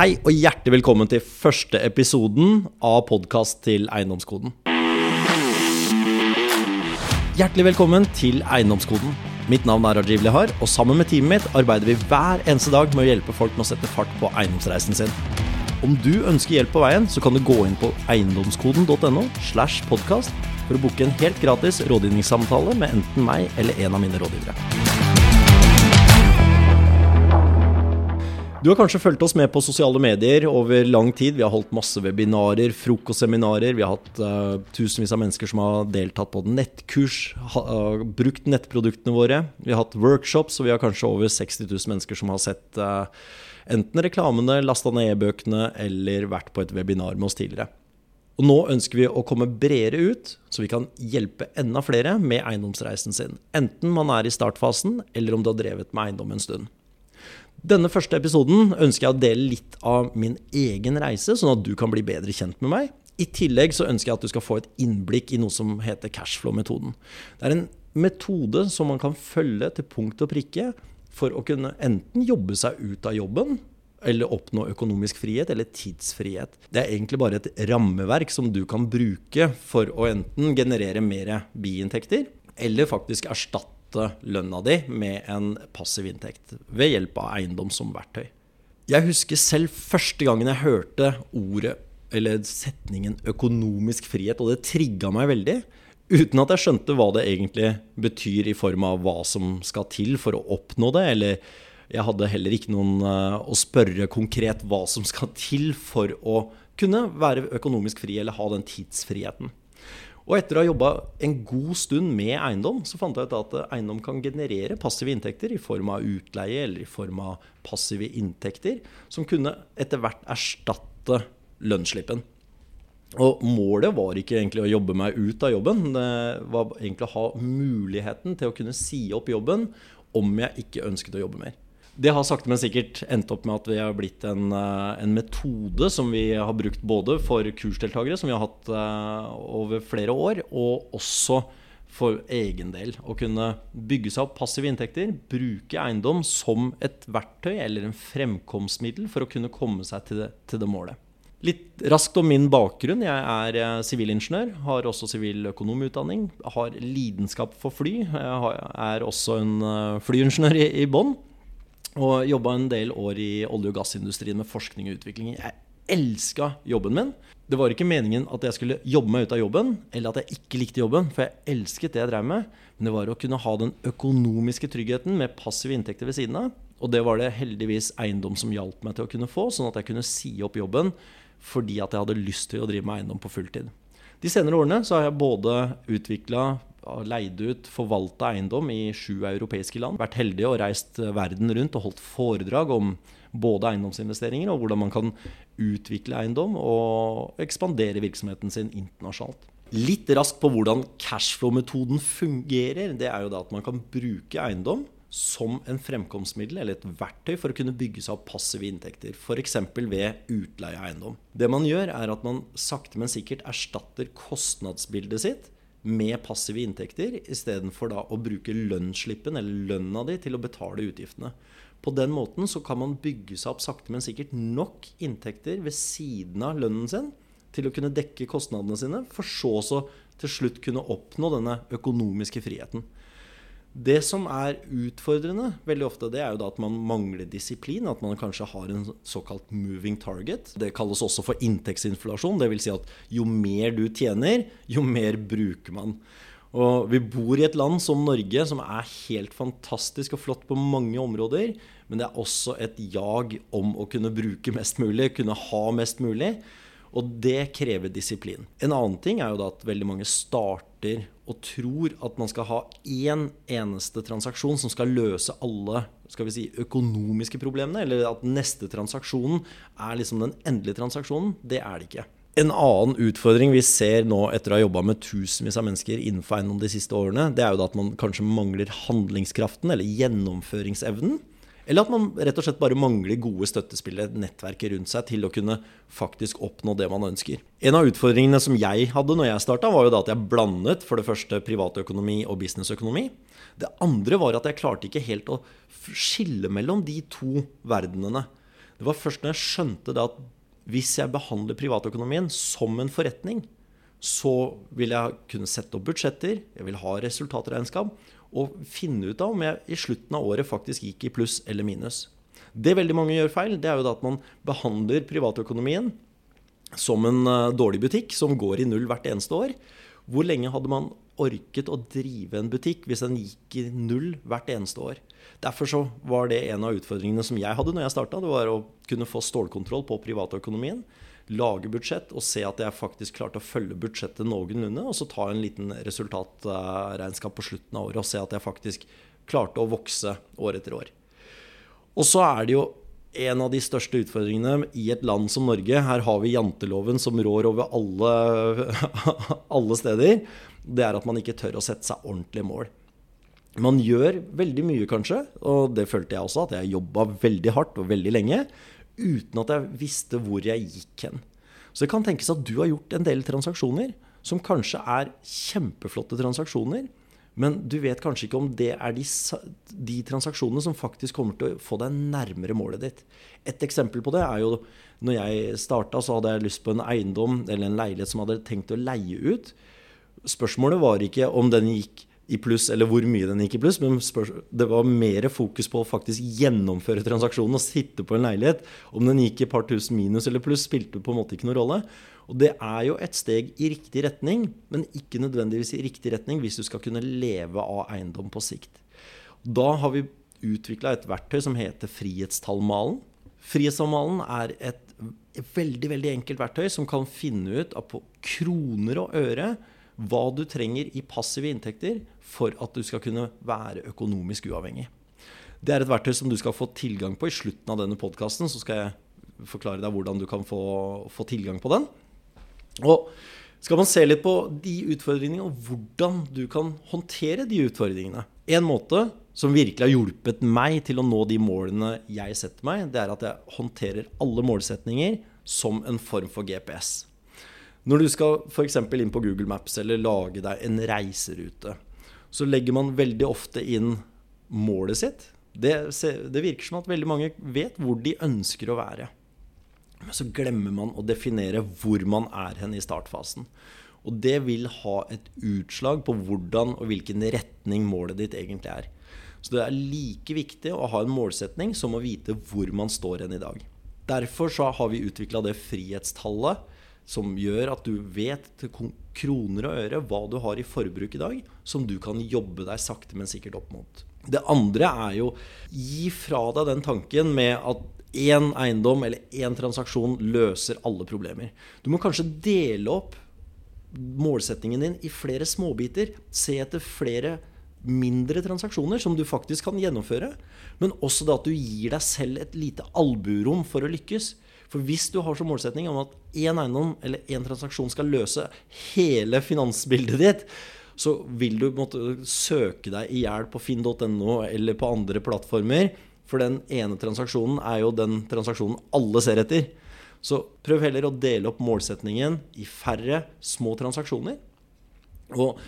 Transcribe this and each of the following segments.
Hei og hjertelig velkommen til første episoden av podkast til Eiendomskoden. Hjertelig velkommen til Eiendomskoden. Mitt navn er Rajiv Lehar, og sammen med teamet mitt arbeider vi hver eneste dag med å hjelpe folk med å sette fart på eiendomsreisen sin. Om du ønsker hjelp på veien, så kan du gå inn på eiendomskoden.no slash podkast for å booke en helt gratis rådgivningssamtale med enten meg eller en av mine rådgivere. Du har kanskje fulgt oss med på sosiale medier over lang tid. Vi har holdt masse webinarer, frokostseminarer. Vi har hatt uh, tusenvis av mennesker som har deltatt på nettkurs, ha, uh, brukt nettproduktene våre. Vi har hatt workshops, og vi har kanskje over 60 000 mennesker som har sett uh, enten reklamene, lasta ned e-bøkene eller vært på et webinar med oss tidligere. Og nå ønsker vi å komme bredere ut, så vi kan hjelpe enda flere med eiendomsreisen sin. Enten man er i startfasen, eller om du har drevet med eiendom en stund. Denne første episoden ønsker jeg å dele litt av min egen reise, sånn at du kan bli bedre kjent med meg. I tillegg så ønsker jeg at du skal få et innblikk i noe som heter cashflow-metoden. Det er en metode som man kan følge til punkt og prikke for å kunne enten jobbe seg ut av jobben, eller oppnå økonomisk frihet eller tidsfrihet. Det er egentlig bare et rammeverk som du kan bruke for å enten generere mer biinntekter, eller faktisk erstatte erstatte lønna di med en passiv inntekt ved hjelp av eiendom som verktøy. Jeg husker selv første gangen jeg hørte ordet eller setningen 'økonomisk frihet', og det trigga meg veldig. Uten at jeg skjønte hva det egentlig betyr i form av hva som skal til for å oppnå det. Eller jeg hadde heller ikke noen uh, å spørre konkret hva som skal til for å kunne være økonomisk fri eller ha den tidsfriheten. Og etter å ha jobba en god stund med eiendom, så fant jeg ut at eiendom kan generere passive inntekter i form av utleie eller i form av passive inntekter, som kunne etter hvert erstatte lønnsslippen. Og målet var ikke egentlig å jobbe meg ut av jobben, det var egentlig å ha muligheten til å kunne si opp jobben om jeg ikke ønsket å jobbe mer det har sakte, men sikkert endt opp med at vi har blitt en, eh, en, metode som vi har brukt både for kursdeltakere, som vi har hatt uh, over flere år, og også for egen del. Å kunne bygge seg opp passive inntekter, bruke eiendom som et verktøy eller en fremkomstmiddel for å kunne komme seg til det, til det målet. Litt raskt om min bakgrunn. Jeg er eh, sivilingeniør, har også siviløkonomutdanning. Har lidenskap for fly. Jeg er også en flyingeniør i, i bånn. Og jobba en del år i olje- og gassindustrien med forskning og utvikling. Jeg elska jobben min. Det var ikke meningen at jeg skulle jobbe meg ut av jobben, eller at jeg ikke likte jobben, for jeg elsket det jeg drev med. Men det var å kunne ha den økonomiske tryggheten med passive inntekter ved siden av. Og det var det heldigvis eiendom som hjalp meg til å kunne få, sånn at jeg kunne si opp jobben fordi at jeg hadde lyst til å drive med eiendom på fulltid. De senere årene så har jeg både utvikla leid ut, forvalta eiendom i sju europeiske land. Vært heldig og reist verden rundt og holdt foredrag om både eiendomsinvesteringer og hvordan man kan utvikle eiendom og ekspandere virksomheten sin internasjonalt. Litt raskt på hvordan cashflow-metoden fungerer. Det er jo da at man kan bruke eiendom som en fremkomstmiddel eller et verktøy for å kunne bygge seg opp passive inntekter. F.eks. ved utleie av eiendom. Det man gjør, er at man sakte, men sikkert erstatter kostnadsbildet sitt med passive inntekter, istedenfor å bruke lønnsslippen eller lønna di til å betale utgiftene. På den måten så kan man bygge seg opp sakte, men sikkert nok inntekter ved siden av lønnen sin til å kunne dekke kostnadene sine, for så så til slutt kunne oppnå denne økonomiske friheten. Det som er utfordrende veldig ofte, det er jo da at man mangler disiplin. At man kanskje har en såkalt moving target. Det kalles også for inntektsinflasjon. Dvs. Si at jo mer du tjener, jo mer bruker man. Og vi bor i et land som Norge som er helt fantastisk og flott på mange områder. Men det er også et jag om å kunne bruke mest mulig, kunne ha mest mulig. Og det krever disiplin. En annen ting er jo da at veldig mange starter og tror at man skal ha én eneste transaksjon som skal løse alle skal vi si, økonomiske problemene, eller at neste transaksjonen er liksom den endelige transaksjonen. Det er det ikke. En annen utfordring vi ser nå etter å ha jobba med tusenvis av mennesker innenfor eiendom de siste årene, det er jo da at man kanskje mangler handlingskraften eller gjennomføringsevnen. Eller at man rett og slett bare mangler gode støttespillere, nettverket rundt seg, til å kunne faktisk oppnå det man ønsker. En av utfordringene som jeg hadde når jeg starta, var jo da at jeg blandet for det første privatøkonomi og businessøkonomi. Det andre var at jeg klarte ikke helt å skille mellom de to verdenene. Det var først når jeg skjønte det at hvis jeg behandler privatøkonomien som en forretning, så vil jeg kunne sette opp budsjetter, jeg vil ha resultatregnskap, og finne ut av om jeg i slutten av året faktisk gikk i pluss eller minus. Det veldig mange gjør feil, det er jo da at man behandler privatøkonomien som en eh, dårlig butikk som går i null hvert eneste år. Hvor lenge hadde man orket å drive en butikk hvis den gikk i null hvert eneste år? Derfor så var det en av utfordringene som jeg hadde når jeg starta. Det var å kunne få stålkontroll på privatøkonomien. Lage budsjett og se at jeg faktisk klarte å følge budsjettet noenlunde. Og så ta en liten resultatregnskap på slutten av året og se at jeg faktisk klarte å vokse år etter år. Og så er det jo en av de største utfordringene i et land som Norge. Her har vi janteloven som rår over alle, alle steder. Det er at man ikke tør å sette seg ordentlige mål. Man gjør veldig mye, kanskje, og det følte jeg også, at jeg jobba veldig hardt og veldig lenge uten at jeg visste hvor jeg gikk hen. Så det kan tenkes at du har gjort en del transaksjoner som kanskje er kjempeflotte transaksjoner, men du vet kanskje ikke om det er de, de, transaksjonene som faktisk kommer til å få deg nærmere målet ditt. Et eksempel på det er jo når jeg starta, så hadde jeg lyst på en eiendom eller en leilighet som jeg hadde tenkt å leie ut. Spørsmålet var ikke om den gikk i pluss, eller hvor mye den gikk i pluss, men det var mer fokus på å faktisk gjennomføre transaksjonen og sitte på en leilighet. Om den gikk i par tusen minus eller pluss, spilte på en måte ikke noen rolle. Og det er jo et steg i riktig retning, men ikke nødvendigvis i riktig retning hvis du skal kunne leve av eiendom på sikt. Da har vi utvikla et verktøy som heter frihetstallmalen. Frihetstallmalen er et veldig veldig enkelt verktøy som kan finne ut på kroner og øre hva du trenger i passive inntekter for at du skal kunne være økonomisk uavhengig. Det er et verktøy som du skal få tilgang på i slutten av denne podkasten. Så skal jeg forklare deg hvordan du kan få, få, tilgang på den. Og skal man se litt på de utfordringene og hvordan du kan håndtere de utfordringene. En måte som virkelig har hjulpet meg til å nå de målene jeg setter meg, det er at jeg håndterer alle målsetninger som en form for GPS. Når du skal f.eks. inn på Google Maps eller lage deg en reiserute, så legger man veldig ofte inn målet sitt. Det, det, virker som at veldig mange vet hvor de ønsker å være. Men så glemmer man å definere hvor man er hen i startfasen. Og det vil ha et utslag på hvordan og hvilken retning målet ditt egentlig er. Så det er like viktig å ha en målsetning som å vite hvor man står hen i dag. Derfor så har vi utvikla det frihetstallet som gjør at du vet til kroner og øre hva du har i forbruk i dag, som du kan jobbe deg sakte, men sikkert opp mot. Det andre er jo gi fra deg den tanken med at én eiendom eller én transaksjon løser alle problemer. Du må kanskje dele opp målsettingen din i flere småbiter. Se etter flere mindre transaksjoner som du faktisk kan gjennomføre. Men også det at du gir deg selv et lite albuerom for å lykkes. For hvis du har som målsetning om at én eiendom eller én transaksjon skal løse hele finansbildet ditt, så vil du måtte søke deg i hjel på finn.no eller på andre plattformer. For den ene transaksjonen er jo den transaksjonen alle ser etter. Så prøv heller å dele opp målsetningen i færre små transaksjoner. Og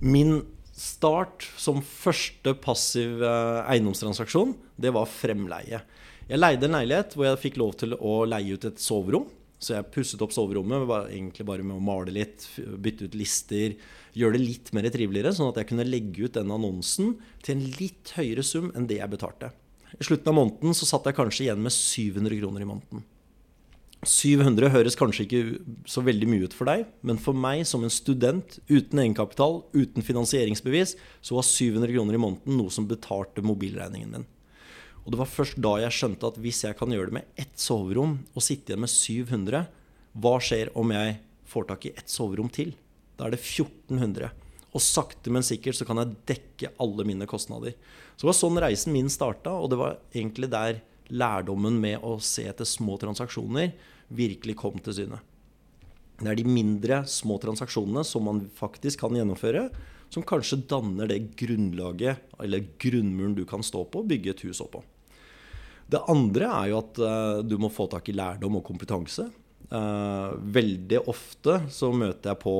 min start som første passiv eiendomstransaksjon, det var fremleie. Jeg leide en leilighet hvor jeg fikk lov til å leie ut et soverom. Så jeg pusset opp soverommet var egentlig bare med å male litt, bytte ut lister, gjøre det litt mer triveligere, sånn at jeg kunne legge ut den annonsen til en litt høyere sum enn det jeg betalte. I slutten av måneden så satt jeg kanskje igjen med 700 kroner i måneden. 700 høres kanskje ikke så veldig mye ut for deg, men for meg som en student uten egenkapital, uten finansieringsbevis, så var 700 kroner i måneden noe som betalte mobilregningen min. Og det var først da jeg skjønte at hvis jeg kan gjøre det med ett soverom og sitte igjen med 700, hva skjer om jeg får tak i ett soverom til? Da er det 1400. Og sakte, men sikkert så kan jeg dekke alle mine kostnader. Så det var sånn reisen min starta, og det var egentlig der lærdommen med å se etter små transaksjoner virkelig kom til syne. Det er de mindre, små transaksjonene som man faktisk kan gjennomføre, som kanskje danner det grunnlaget, eller grunnmuren du kan stå på og bygge et hus oppå. Det andre er jo at uh, du må få tak i lærdom og kompetanse. Uh, veldig ofte så møter jeg på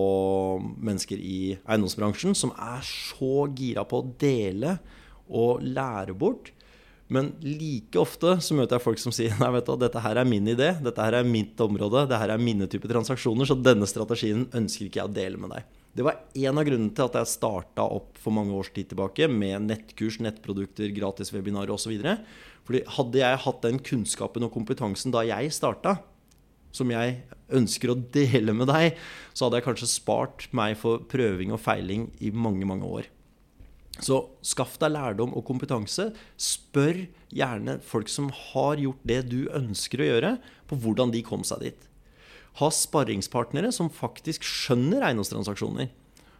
mennesker i eiendomsbransjen som er så gira på å dele og lære bort, Men like ofte så møter jeg folk som sier nei, vet du, dette her er min idé, dette her er mitt område, dette her er mine typer transaksjoner, så denne strategien ønsker ikke jeg å dele med deg. Det var en av grunnene til at jeg starta opp for mange års tid tilbake med nettkurs, nettprodukter, gratis webinarer osv. Fordi hadde jeg hatt den kunnskapen og kompetansen da jeg starta, som jeg ønsker å dele med deg, så hadde jeg kanskje spart meg for prøving og feiling i mange, mange år. Så skaff deg lærdom og kompetanse. Spør gjerne folk som har gjort det du ønsker å gjøre, på hvordan de kom seg dit. Ha sparringspartnere som faktisk skjønner eiendomstransaksjoner.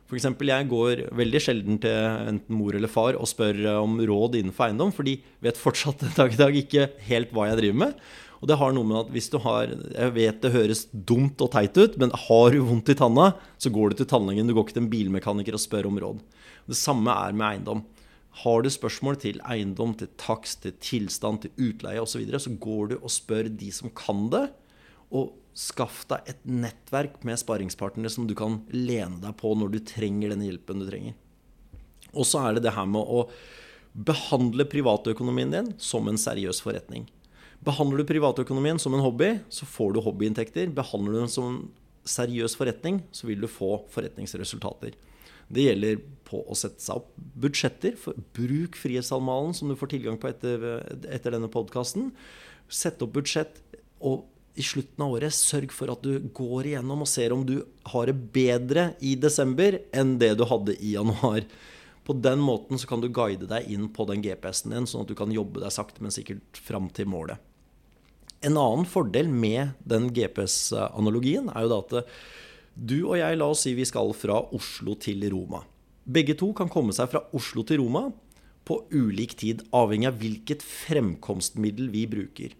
F.eks. jeg går veldig sjelden til enten mor eller far og spør om råd innenfor eiendom, for de vet fortsatt dag i dag ikke helt hva jeg driver med. Og det har noe med at hvis du har Jeg vet det høres dumt og teit ut, men har du vondt i tanna, så går du til tannlegen. Du går ikke til en bilmekaniker og spør om råd. Det samme er med eiendom. Har du spørsmål til eiendom, til takst, til tilstand, til utleie osv., så, videre, så går du og spør de som kan det. Og skaff deg et nettverk med sparringspartnere som du kan lene deg på når du trenger den hjelpen du trenger. Og så er det det her med å behandle privatøkonomien din som en seriøs forretning. Behandler du privatøkonomien som en hobby, så får du hobbyinntekter. Behandler du den som en seriøs forretning, så vil du få forretningsresultater. Det gjelder på å sette seg opp budsjetter. bruk Frihetsallmalen, som du får tilgang på etter, etter denne podkasten. Sett opp budsjett. Og i slutten av året, sørg for at du går igjennom og ser om du har det bedre i desember enn det du hadde i januar. På den måten så kan du guide deg inn på den GPS-en din, sånn at du kan jobbe deg sakte, men sikkert fram til målet. En annen fordel med den GPS-analogien er jo da at du og jeg, la oss si vi skal fra Oslo til Roma. Begge to kan komme seg fra Oslo til Roma på ulik tid, avhengig av hvilket fremkomstmiddel vi bruker.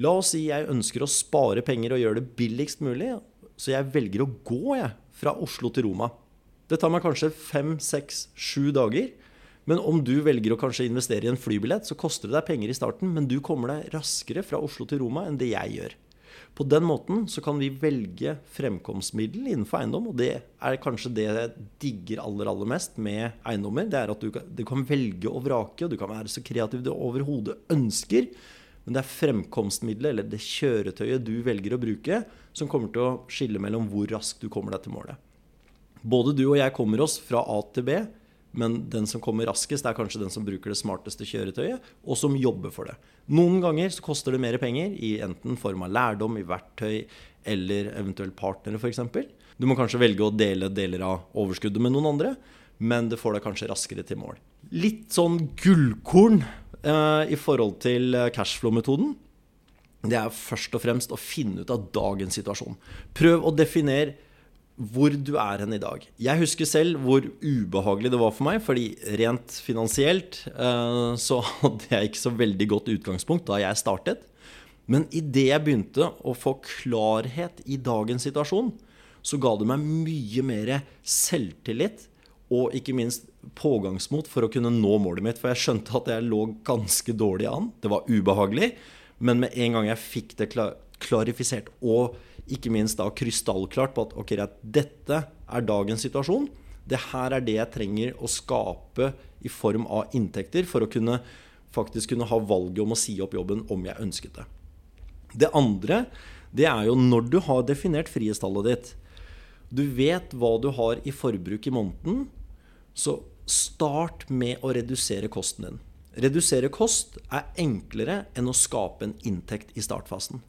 La oss si jeg ønsker å spare penger og gjøre det billigst mulig, så jeg velger å gå jeg, fra Oslo til Roma. Det tar meg kanskje fem, seks, sju dager. Men om du velger å kanskje investere i en flybillett, så koster det deg penger i starten, men du kommer deg raskere fra Oslo til Roma enn det jeg gjør. På den måten så kan vi velge fremkomstmiddel innenfor eiendom, og det er kanskje det jeg digger aller, aller mest med eiendommer. Det er at du kan, du kan velge og vrake, og du kan være så kreativ du overhodet ønsker. Men det er fremkomstmiddelet, eller det kjøretøyet du velger å bruke, som kommer til å skille mellom hvor raskt du kommer deg til målet. Både du og jeg kommer oss fra A til B men den som kommer raskest, er kanskje den som bruker det smarteste kjøretøyet, og som jobber for det. Noen ganger så koster det mer penger, i enten form av lærdom, i verktøy eller eventuelt partnere f.eks. Du må kanskje velge å dele deler av overskuddet med noen andre, men det får deg kanskje raskere til mål. Litt sånn gullkorn i forhold til eh, cashflow-metoden. Det er først og fremst å finne ut av dagens situasjon. Prøv å definere hvor du er hen i dag. Jeg husker selv hvor ubehagelig det var for meg, fordi rent finansielt eh, så hadde jeg ikke så veldig godt utgangspunkt da jeg startet. Men idet jeg begynte å få klarhet i dagens situasjon, så ga det meg mye mer selvtillit og ikke minst pågangsmot for å kunne nå målet mitt. For jeg skjønte at jeg lå ganske dårlig an. Det var ubehagelig. Men med en gang jeg fikk det klarifisert og ikke minst da krystallklart på at ok, dette er dagens situasjon. Det her er det jeg trenger å skape i form av inntekter for å kunne faktisk kunne ha valget om å si opp jobben om jeg ønsket det. Det andre det er jo når du har definert frihetstallet ditt. Du vet hva du har i forbruk i måneden. Så start med å redusere kosten din. Redusere kost er enklere enn å skape en inntekt i startfasen.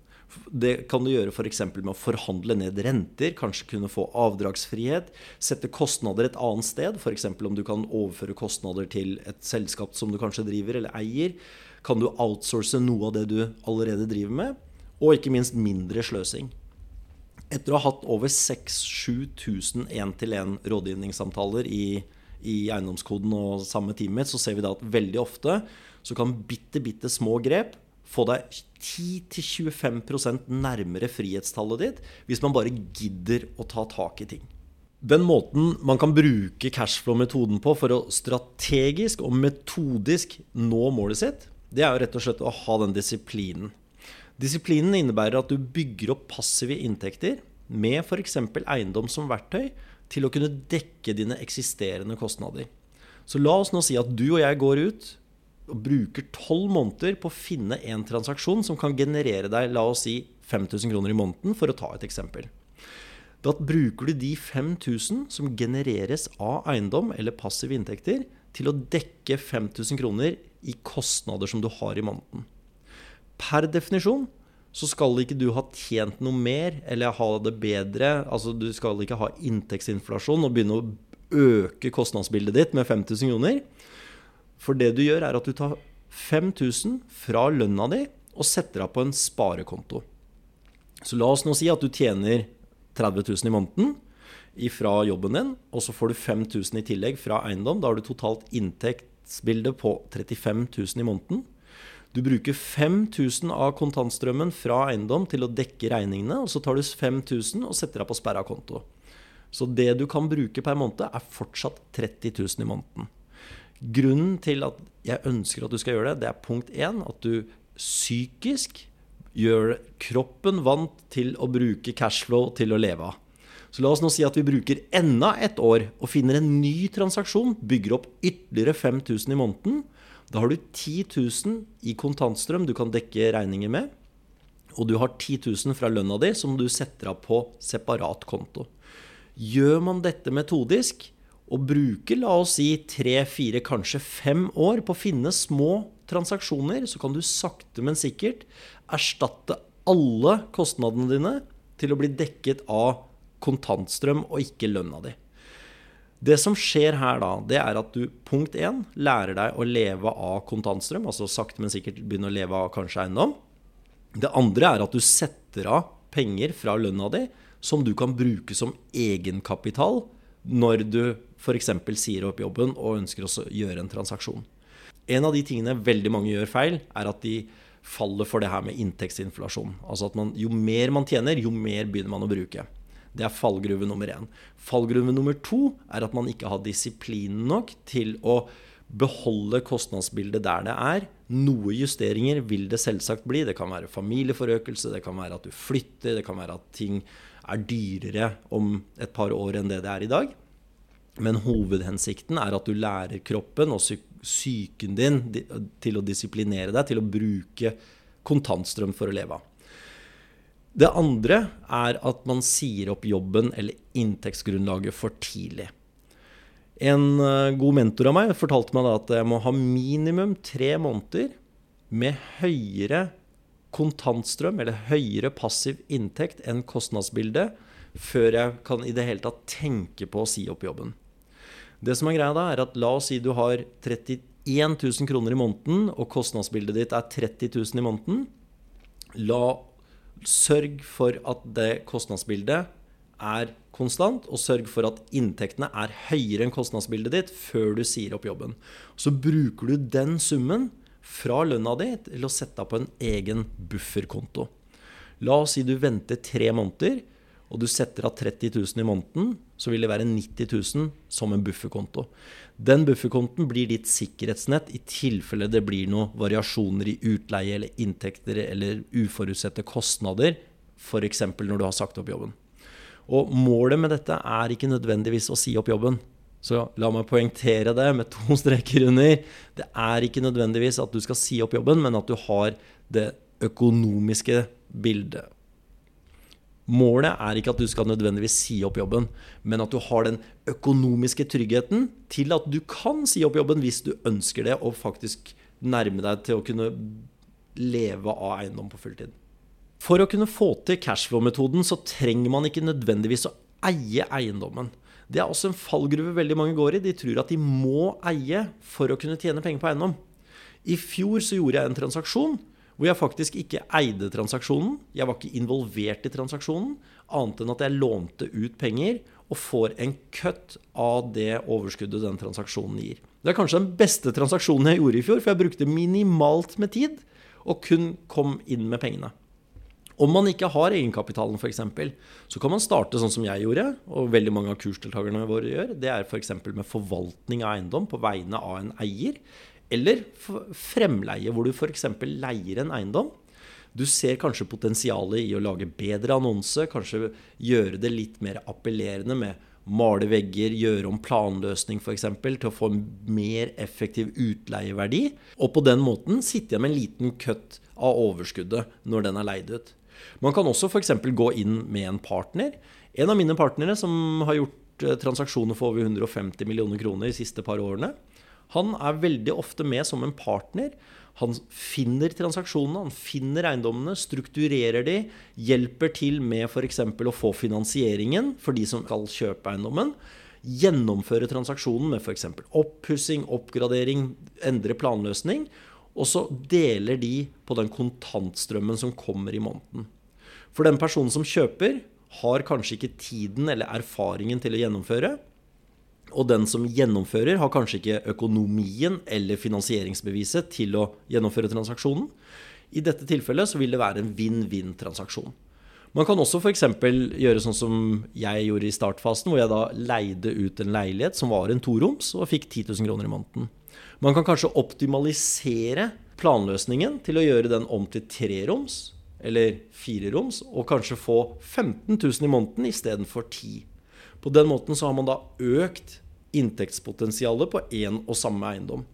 Det kan du gjøre f.eks. med å forhandle ned renter, kanskje kunne få avdragsfrihet. Sette kostnader et annet sted, f.eks. om du kan overføre kostnader til et selskap som du kanskje driver eller eier. Kan du outsource noe av det du allerede driver med? Og ikke minst mindre sløsing. Etter å ha hatt over 6000-7000 én-til-én-rådgivningssamtaler i, i eiendomskoden og samme teamet, så ser vi da at veldig ofte så kan bitte, bitte små grep få deg 10-25% nærmere frihetstallet ditt hvis man bare gidder å ta tak i ting. Den måten man kan bruke cashflow-metoden på for å strategisk og metodisk nå målet sitt, det er jo rett og slett å ha den disiplinen. Disiplinen innebærer at du bygger opp passive inntekter med f.eks. eiendom som verktøy til å kunne dekke dine eksisterende kostnader. Så la oss nå si at du og jeg går ut og bruker tolv måneder på å finne en transaksjon som kan generere deg la oss si 5000 kroner i måneden, for å ta et eksempel. Da bruker du de 5000 som genereres av eiendom eller passive inntekter, til å dekke 5000 kroner i kostnader som du har i måneden. Per definisjon så skal ikke du ha tjent noe mer eller ha det bedre. Altså du skal ikke ha inntektsinflasjon og begynne å øke kostnadsbildet ditt med 5000 kroner. For det du gjør, er at du tar 5000 fra lønna di og setter av på en sparekonto. Så la oss nå si at du tjener 30 000 i måneden fra jobben din, og så får du 5000 i tillegg fra eiendom. Da har du totalt inntektsbilde på 35 000 i måneden. Du bruker 5000 av kontantstrømmen fra eiendom til å dekke regningene, og så tar du 5000 og setter deg på sperra konto. Så det du kan bruke per måned, er fortsatt 30 000 i måneden. Grunnen til at jeg ønsker at du skal gjøre det, det er punkt én at du psykisk gjør kroppen vant til å bruke cashflow til å leve av. Så la oss nå si at vi bruker enda et år og finner en ny transaksjon, bygger opp ytterligere 5000 i måneden. Da har du 10 000 i kontantstrøm du kan dekke regninger med. Og du har 10 000 fra lønna di som du setter av på separat konto. Gjør man dette metodisk, og bruker la oss si tre, fire, kanskje fem år på å finne små transaksjoner, så kan du sakte, men sikkert erstatte alle kostnadene dine til å bli dekket av kontantstrøm og ikke lønna di. Det som skjer her da, det er at du punkt én lærer deg å leve av kontantstrøm, altså sakte, men sikkert begynne å leve av kanskje eiendom. Det andre er at du setter av penger fra lønna di som du kan bruke som egenkapital når du f.eks. sier opp jobben og ønsker å gjøre en transaksjon. En av de tingene veldig mange gjør feil, er at de faller for det her med inntektsinflasjon. Altså at man, jo mer man tjener, jo mer begynner man å bruke. Det er fallgruve nummer én. Fallgruve nummer to er at man ikke har disiplin nok til å beholde kostnadsbildet der det er. Noe justeringer vil det selvsagt bli. Det kan være familieforøkelse, det kan være at du flytter, det kan være at ting er dyrere om et par år enn det det er i dag. Men hovedhensikten er at du lærer kroppen og psyken din til å disiplinere deg, til å bruke kontantstrøm for å leve av. Det andre er at man sier opp jobben eller inntektsgrunnlaget for tidlig. En eh, god mentor av meg fortalte meg at jeg må ha minimum tre måneder med høyere kontantstrøm eller høyere passiv inntekt enn kostnadsbildet før jeg kan i det hele tatt tenke på å si opp jobben. Det som er greia da, er at la oss si du har 31 000 kroner i måneden, og kostnadsbildet ditt er 30 000 i måneden. La Sørg for at det kostnadsbildet er konstant, og sørg for at inntektene er høyere enn kostnadsbildet ditt før du sier opp jobben. Så bruker du den summen fra lønna di til å sette deg på en egen bufferkonto. La oss si du venter tre måneder og du setter av 30 000 i måneden, så vil det være 90 000 som en bufferkonto. Den bufferkonten blir ditt sikkerhetsnett i tilfelle det blir noen variasjoner i utleie eller inntekter eller uforutsette kostnader, f.eks. når du har sagt opp jobben. Og målet med dette er ikke nødvendigvis å si opp jobben. Så la meg poengtere det med to streker under. Det er ikke nødvendigvis at du skal si opp jobben, men at du har det økonomiske bildet Målet er ikke at du skal nødvendigvis si opp jobben, men at du har den økonomiske tryggheten til at du kan si opp jobben hvis du ønsker det, og faktisk nærme deg til å kunne leve av eiendom på fulltid. For å kunne få til cashflow-metoden så trenger man ikke nødvendigvis å eie eiendommen. Det er også en fallgruve veldig mange går i. De tror at de må eie for å kunne tjene penger på eiendom. I fjor så gjorde jeg en transaksjon hvor jeg faktisk ikke eide transaksjonen. Jeg var ikke involvert i transaksjonen, annet enn at jeg lånte ut penger og får en cut av det overskuddet den transaksjonen gir. Det er kanskje den beste transaksjonen jeg gjorde i fjor, for jeg brukte minimalt med tid og kun kom inn med pengene. Om man ikke har egenkapitalen, f.eks., så kan man starte sånn som jeg gjorde, og veldig mange av kursdeltakerne våre gjør. Det er f.eks. med forvaltning av eiendom på vegne av en eier. Eller fremleie, hvor du f.eks. leier en eiendom. Du ser kanskje potensialet i å lage bedre annonse, kanskje gjøre det litt mer appellerende med male vegger, gjøre om planløsning f.eks. til å få en mer effektiv utleieverdi. Og på den måten sitte igjen med en liten køtt av overskuddet når den er leid ut. Man kan også f.eks. gå inn med en partner. En av mine partnere som har gjort eh, transaksjoner for over 150 millioner kroner de siste par årene, han er veldig ofte med som en partner. Han finner transaksjonene, han finner eiendommene, strukturerer de, hjelper til med f.eks. å få finansieringen for de som skal kjøpe eiendommen. Gjennomføre transaksjonen med f.eks. oppussing, oppgradering, endre planløsning. Og så deler de på den kontantstrømmen som kommer i måneden. For den personen som kjøper, har kanskje ikke tiden eller erfaringen til å gjennomføre. Og den som gjennomfører, har kanskje ikke økonomien eller finansieringsbeviset til å gjennomføre transaksjonen. I dette tilfellet så vil det være en vinn-vinn-transaksjon. Man kan også f.eks. gjøre sånn som jeg gjorde i startfasen, hvor jeg da leide ut en leilighet som var en toroms, og fikk 10 000 kroner i måneden. Man kan kanskje optimalisere planløsningen til å gjøre den om til treroms eller fireroms, og kanskje få 15 000 i måneden istedenfor 10 På den måten så har man da økt inntektspotensialet på én og samme eiendom.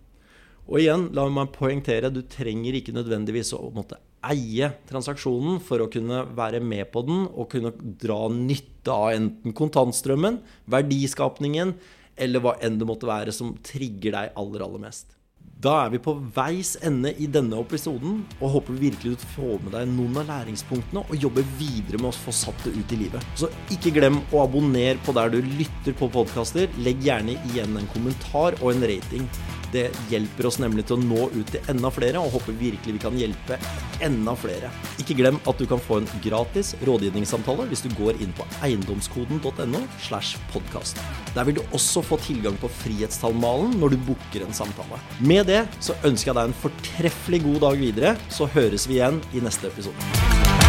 Og igjen, la meg poengtere, du trenger ikke nødvendigvis å måtte eie transaksjonen for å kunne være med på den og kunne dra nytte av enten kontantstrømmen, verdiskapningen eller hva enn det måtte være som trigger deg aller, aller mest. Da er vi på veis ende i denne episoden, og håper virkelig du får med deg noen av læringspunktene og jobber videre med å få satt det ut i livet. Så ikke glem å abonnere på der du lytter på podkaster. Legg gjerne igjen en kommentar og en rating. Det hjelper oss nemlig til å nå ut til enda flere, og håper virkelig vi kan hjelpe enda flere. Ikke glem at du kan få en gratis rådgivningssamtale hvis du går inn på eiendomskoden.no. slash podcast. Der vil du også få tilgang på Frihetstallmalen når du booker en samtale. Med det så ønsker jeg deg en fortreffelig god dag videre, så høres vi igjen i neste episode.